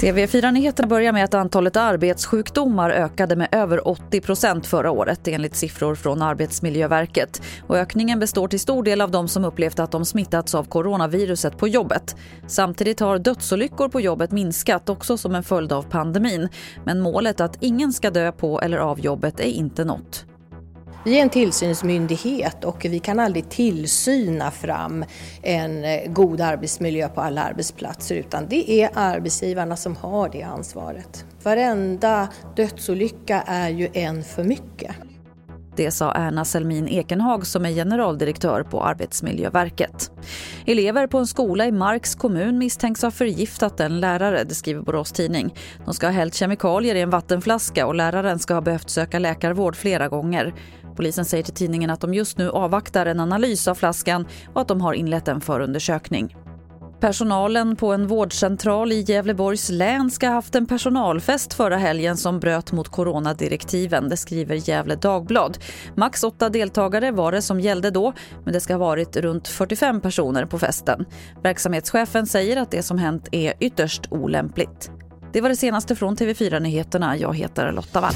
TV4-nyheterna börjar med att antalet arbetssjukdomar ökade med över 80% förra året enligt siffror från Arbetsmiljöverket. Och ökningen består till stor del av de som upplevt att de smittats av coronaviruset på jobbet. Samtidigt har dödsolyckor på jobbet minskat också som en följd av pandemin. Men målet att ingen ska dö på eller av jobbet är inte nått. Vi är en tillsynsmyndighet och vi kan aldrig tillsyna fram en eh, god arbetsmiljö på alla arbetsplatser utan det är arbetsgivarna som har det ansvaret. Varenda dödsolycka är ju en för mycket. Det sa Erna Selmin Ekenhag som är generaldirektör på Arbetsmiljöverket. Elever på en skola i Marks kommun misstänks ha förgiftat en lärare, det skriver Borås Tidning. De ska ha hällt kemikalier i en vattenflaska och läraren ska ha behövt söka läkarvård flera gånger. Polisen säger till tidningen att de just nu avvaktar en analys av flaskan och att de har inlett en förundersökning. Personalen på en vårdcentral i Gävleborgs län ska ha haft en personalfest förra helgen som bröt mot coronadirektiven, det skriver Gävle Dagblad. Max åtta deltagare var det som gällde då, men det ska ha varit runt 45 personer på festen. Verksamhetschefen säger att det som hänt är ytterst olämpligt. Det var det senaste från TV4 Nyheterna. Jag heter Lotta Wall.